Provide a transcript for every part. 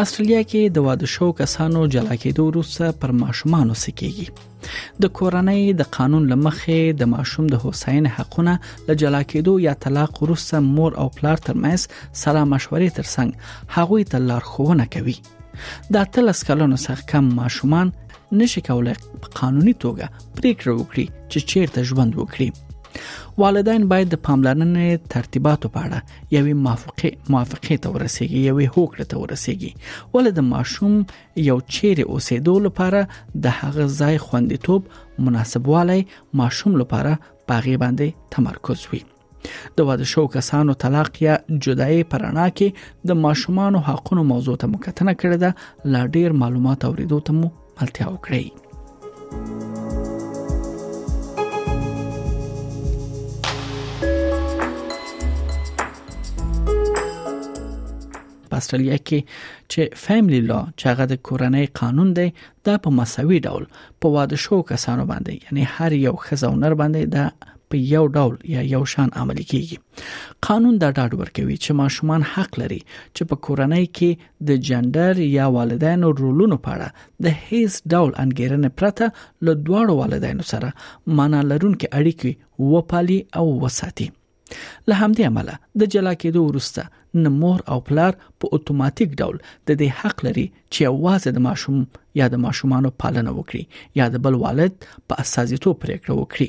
استرالیا کې د واده شو کسانو جلا کېدو وروسته پر ماشومان وسکیږي د کورنۍ د قانون لمخې د ماشوم د حسین حقونه د جلا کېدو یا طلاق وروسته مور او پلار ترمنځ سلا مشورې ترڅنګ هغوی ته لارښوونه کوي د اتلس کلونو څخه کم ماشومان نشي کولای په قانوني توګه پریکړه وکړي چې چیرته ژوند وکړي والدین باید د پاملرنې ترتیباتو په اړه یوې موافقه موافقه ته ورسیږي یوې هوکړه ته ورسیږي ولې د ماشوم یو چیرې اوسېدو لپاره د هغه ځای خوندیتوب مناسبوالی ماشوم لپاره په غیباندې تمرکز وي د واده شو کسانو طلاق یا جدای په رڼا کې د ماشومان حقونو موضوع ته مکتنه کړې ده لا ډیر معلومات اوریدو ته مو ملتیا وکړئ په استرالیا کې چې فیملی لا چې هغه د کورنۍ قانون دی دا په مساوي ډول په واده شو کسانو باندې یعنی هر یو خزاونر باندې د په یو ډول یا یو شان عملی کیږي قانون دا ډاډ ورکوي چې ماشومان حق لري چې په کورنۍ کې د جندر یا والدینو رولونو په اړه د هیڅ ډول انګیرنې پرته له دواړو والدینو سره معنا لرونکي اړیکې وپالي او وساتي له همدې امله د جلا کېدو وروسته نه مور او پلار په اتوماتیک ډول د دې حق لري چې یوازې د ماشوم یا د ماشومانو پالنه وکړي یا د بل والد په اساسیتوب پریکړه وکړي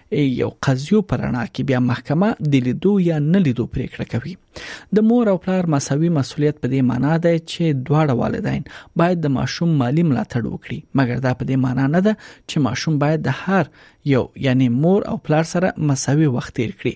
یو قضیو پر اړه کې بیا محکمه د لیدو یا نه لیدو پریکړه کوي د مور او پلار مساوي مسولیت په دې معنی دی چې دواړه والدین باید د ماشوم مالی ملاتړ وکړي مګر دا په دې معنی نه ده چې ماشوم باید د هر یو یعنی مور او پلار سره مساوي وخت تیر کړي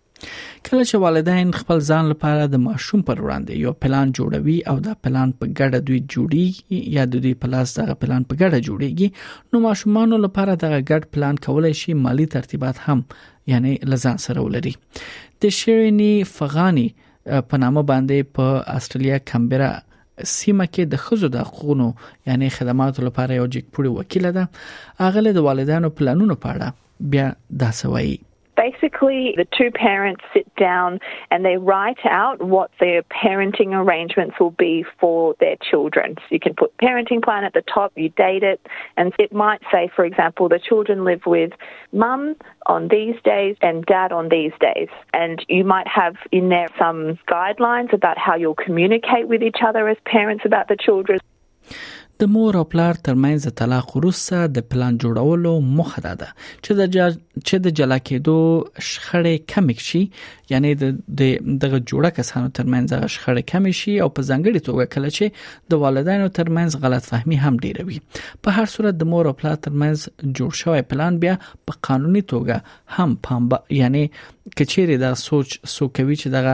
کله چې والدین خپل ځان لپاره د ماشوم پر وړاندې یو پلان جوړوي او دا پلان په ګډه دوی جوړیږي یا د دوی په لاس دغه پلان په ګډه جوړیږي نو ماشومانو لپاره دغه ګډ پلان کولای شي مالی ترتیبات هم یعنی لزان سره ولري د شیرینی فغانی په نامه باندې په استرالیا کمبرا سیمه کې د خزو د حقوقو یعنی خدماتو لپاره یو جګپوړي وکیل ده اغله د والدانو پلانونو په اړه بیا دا سوي basically the two parents sit down and they write out what their parenting arrangements will be for their children. So you can put parenting plan at the top, you date it, and it might say, for example, the children live with mum on these days and dad on these days. And you might have in there some guidelines about how you'll communicate with each other as parents about the children. د مور او پلار ترمنځ د طلاق وروسته د پلان جوړولو مخه ده چې د چې د جلا کېدو شخړې کم شي یعنی د دغه جوړه کسانو ترمنځ هغه شخړې کم شي او په ځنګړي توګه کله چې د والدینو ترمنځ غلط فهمي هم ډیره وي په هر صورت د مور او پلار ترمنځ جوړ شوی پلان بیا په قانوني توګه هم پام یعنی کچېری دا سوچ سو کوي چې دغه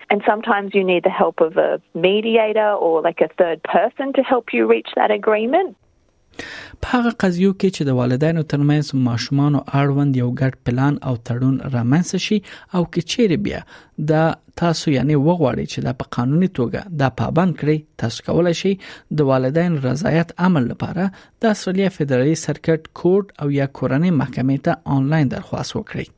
And sometimes you need the help of a mediator or like a third person to help you reach that agreement. په هغه قضیو کې چې د والدینو ترمنځ ماشومان او اړوند یو ګډ پلان او تړون رامنځته شي او کې چیرې بیا دا تاسو یعنی وغواړي چې دا په قانوني توګه دا پابند کړئ تاسو کولای شئ د والدین رضایت عمل لپاره د استرالیا فدرالي سرکټ کورټ او یا کورنۍ محکمې ته آنلاین درخواست وکړئ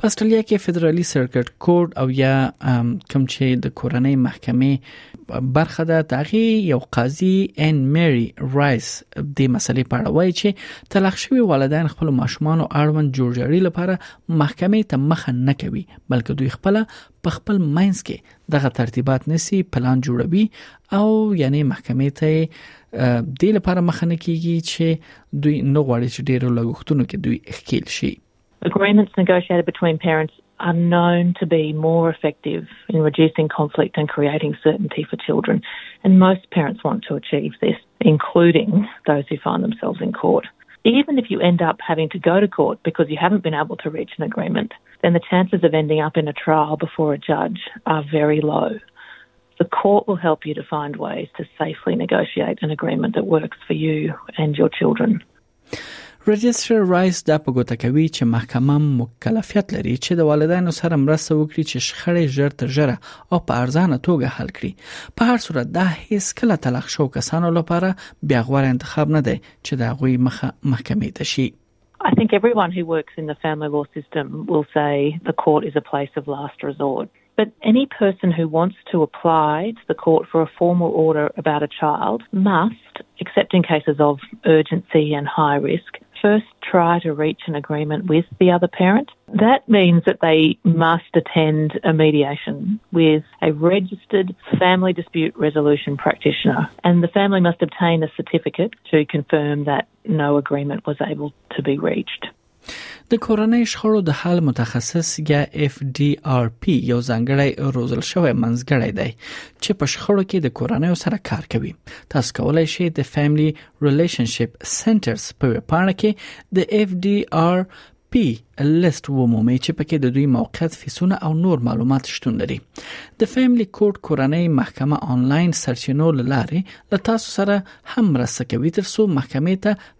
په استرالیا کې فدرالي سرکټ کورټ او یا کوم چې د کورنۍ محکمې برخه ده تاغي یو قاضي ان مری رایس د مسلې په اړه وایي چې طلاق شوی والدین خپل ماشومان او اړوند جوړجاړي لپاره محکمې ته مخه نه کوي بلکې دوی خپل په خپل مینس کې دغه ترتیبات نسی پلان جوړوي او یعنی محکمې ته د لپاره مخه نه کیږي چې دوی نه غواړي چې ډیرو لګښتونو کې دوی ښکیل شي Agreements negotiated between parents are known to be more effective in reducing conflict and creating certainty for children. And most parents want to achieve this, including those who find themselves in court. Even if you end up having to go to court because you haven't been able to reach an agreement, then the chances of ending up in a trial before a judge are very low. The court will help you to find ways to safely negotiate an agreement that works for you and your children. رجستر رایس دا په ګوته کوي چې محکمه مکلفیت لري چې د والدینو سره مرسته وکړي چې شخړې ژر تر ژره او په ارزانه توګه حل کړي په هر صورت دا هیڅ کله طلاق شو کسانو لپاره بیا غوړ انتخاب نه دی چې دا غوي مخه محکمې ته شي I think everyone who works in the family law system will say the court is a place of last resort. But any person who wants to apply to the court for a formal order about a child must, except in cases of urgency and high risk, first try to reach an agreement with the other parent. That means that they must attend a mediation with a registered family dispute resolution practitioner, and the family must obtain a certificate to confirm that no agreement was able to be reached. د کورنۍ شخړو د حل متخصص یا اف ډي ار پی یو ځانګړی روزل شوی منځګړی دی چې په شخړو کې د کورنۍ سره کار کوي تاسو کولای شئ د فیملی ریلیشنشپ سنټرز په ویب پاڼه کې د اف ډي ار پی لیست ومومئ چې پکې د دوی موقعیت فیسونه او نور معلومات شتون لري د فیملی کورټ کورنۍ محکمه آنلاین سرچینو لاره له تاسو سره هم رسکوي ترڅو محکمې ته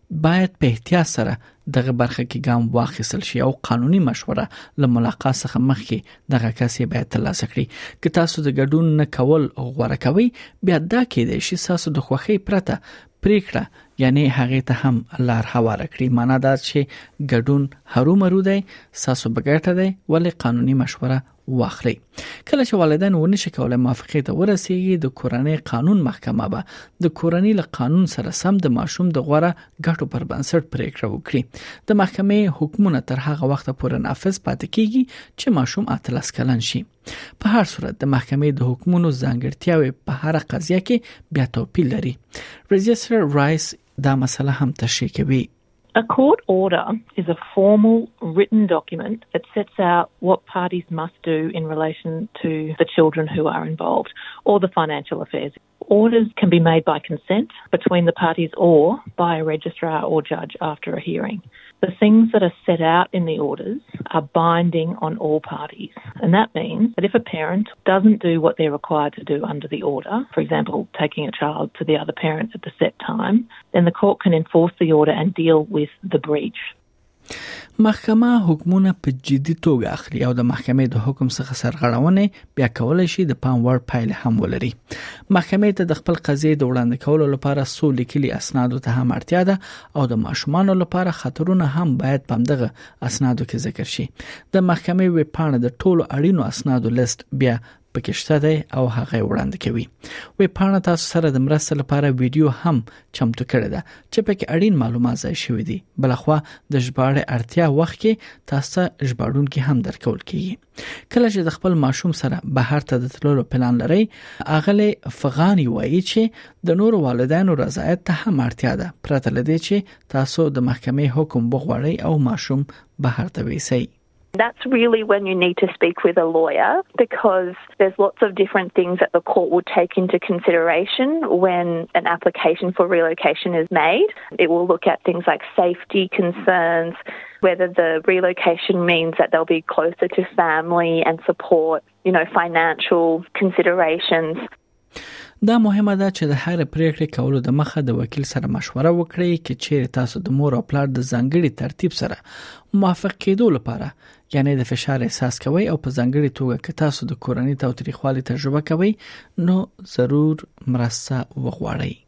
باید په احتیاط سره دغه برخه کې ګام واخیستل شي او قانوني مشوره له ملاقات څخه مخکې دغه کس یې باید ترلاسه کړي که تاسو د ګډون نه کول غوړه کوي بیا دا کېدای شي تاسو د خوخي پرته پریکړه یعنی هغه ته هم لار هواره کړي معنا دا چې ګډون هرومرو دی تاسو بغټه دی ولې قانوني مشوره واخلي کله چې والدین ونه شي کولای موافقه ته ورسیږي د کورنۍ قانون محکمه به د کورنۍ له قانون سره سم د ماشوم د غوړه ګټو پر بنسټ پریکړه وکړي د محکمې حکمونه تر هغه وخت پورې نافذ پاتې کیږي چې ماشوم اتلس کلن شي په هر صورت د محکمې د حکمونو ځانګړتیاوې په هر قضیه کې بیا توپیر لري رجستر رایس دا مسله هم تشریح کوي A court order is a formal written document that sets out what parties must do in relation to the children who are involved or the financial affairs. Orders can be made by consent between the parties or by a registrar or judge after a hearing. The things that are set out in the orders are binding on all parties. And that means that if a parent doesn't do what they're required to do under the order, for example, taking a child to the other parent at the set time, then the court can enforce the order and deal with the breach. محکمه حکمونه په جدي توګه اخلي او د محکمې د حکم څخه سرغړونه بیا کولای شي د پام وړ پایل هم ولري محکمې ته د خپل قضیې د وړاندې کولو لپاره سو لیکلي اسنادو ته هم اړتیا ده او د ماشومان لپاره خطرونه هم باید په دغه اسنادو کې ذکر شي د محکمې ویب پاڼه د ټولو اړینو اسنادو لیست بیا پکې شته دی او هغه وړاندې کوي وې پاڼه تاسو سره د مرسته لپاره ویډیو هم چمتو کړې ده چې پکې اړین معلومات ځای شوی دي بلخوا د ژباړې اړتیا وخت کې تاسو ژباړونکي هم درکول کیږي کله چې د خپل ماشوم سره بهر ته د تللو پلان لري اغله فغانی وایي چې د نور والدینو رضایت ته هم اړتیا ده پرته لدې چې تاسو د محکمې حکم وغواړئ او ماشوم بهر ته ویسئ That's really when you need to speak with a lawyer because there's lots of different things that the court will take into consideration when an application for relocation is made. It will look at things like safety concerns, whether the relocation means that they'll be closer to family and support, you know, financial considerations. دا مهمه ده چې د هر پریکړې کولو د مخه د وکیل سره مشوره وکړئ چې چیرې تاسو د مور او پلار د ځانګړي ترتیب سره موافق کېدو لپاره یعنی د فشار احساس کوئ او په ځانګړي توګه که تاسو د کورنۍ تاوتریخوالي تجربه کوئ نو ضرور مرسته وغواړئ